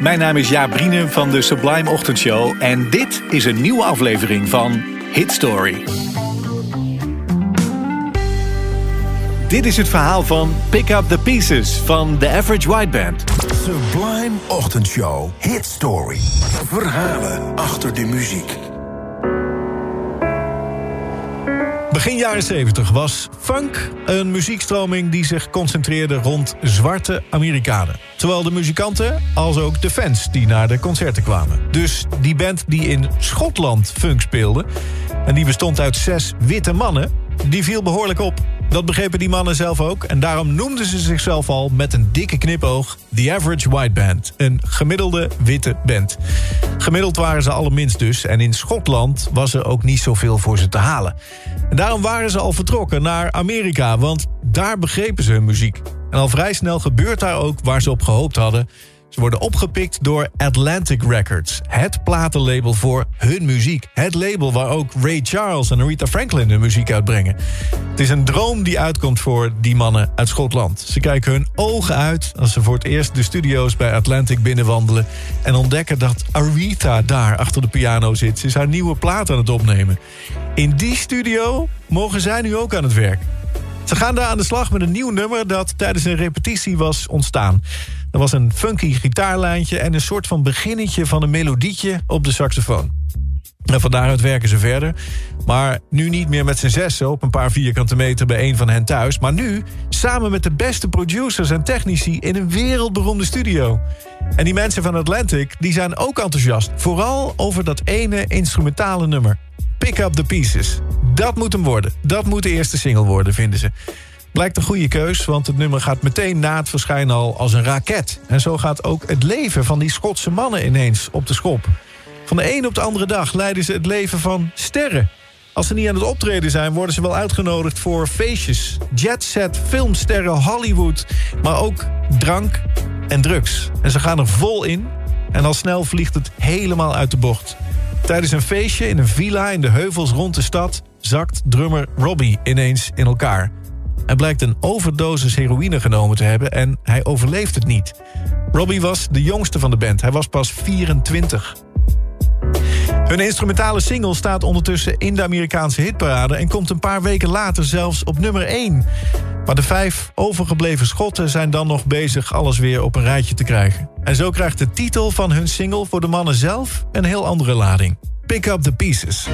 Mijn naam is Jaap van de Sublime Ochtendshow en dit is een nieuwe aflevering van Hit Story. Dit is het verhaal van Pick Up The Pieces van The Average White Band. Sublime Ochtendshow Hit Story. Verhalen achter de muziek. Begin jaren 70 was funk een muziekstroming die zich concentreerde rond zwarte Amerikanen. Zowel de muzikanten als ook de fans die naar de concerten kwamen. Dus die band die in Schotland funk speelde... en die bestond uit zes witte mannen, die viel behoorlijk op. Dat begrepen die mannen zelf ook. En daarom noemden ze zichzelf al met een dikke knipoog... The Average White Band. Een gemiddelde witte band. Gemiddeld waren ze allerminst dus. En in Schotland was er ook niet zoveel voor ze te halen. En daarom waren ze al vertrokken naar Amerika. Want daar begrepen ze hun muziek. En al vrij snel gebeurt daar ook waar ze op gehoopt hadden... Ze worden opgepikt door Atlantic Records. Het platenlabel voor hun muziek. Het label waar ook Ray Charles en Aretha Franklin hun muziek uitbrengen. Het is een droom die uitkomt voor die mannen uit Schotland. Ze kijken hun ogen uit als ze voor het eerst de studio's bij Atlantic binnenwandelen... en ontdekken dat Aretha daar achter de piano zit. Ze is haar nieuwe plaat aan het opnemen. In die studio mogen zij nu ook aan het werk. Ze gaan daar aan de slag met een nieuw nummer dat tijdens een repetitie was ontstaan. Er was een funky gitaarlijntje en een soort van beginnetje van een melodietje op de saxofoon. En van werken ze verder. Maar nu niet meer met z'n zessen op een paar vierkante meter bij een van hen thuis. Maar nu samen met de beste producers en technici in een wereldberoemde studio. En die mensen van Atlantic die zijn ook enthousiast. Vooral over dat ene instrumentale nummer. Pick Up The Pieces. Dat moet hem worden. Dat moet de eerste single worden, vinden ze. Blijkt een goede keus, want het nummer gaat meteen na het verschijnen al als een raket. En zo gaat ook het leven van die Schotse mannen ineens op de schop. Van de een op de andere dag leiden ze het leven van sterren. Als ze niet aan het optreden zijn, worden ze wel uitgenodigd voor feestjes. Jetset, filmsterren, Hollywood, maar ook drank en drugs. En ze gaan er vol in en al snel vliegt het helemaal uit de bocht. Tijdens een feestje in een villa in de heuvels rond de stad... zakt drummer Robbie ineens in elkaar. Hij blijkt een overdosis heroïne genomen te hebben en hij overleeft het niet. Robbie was de jongste van de band. Hij was pas 24. Hun instrumentale single staat ondertussen in de Amerikaanse hitparade... en komt een paar weken later zelfs op nummer 1. Maar de vijf overgebleven Schotten zijn dan nog bezig alles weer op een rijtje te krijgen. En zo krijgt de titel van hun single voor de mannen zelf een heel andere lading. Pick Up The Pieces.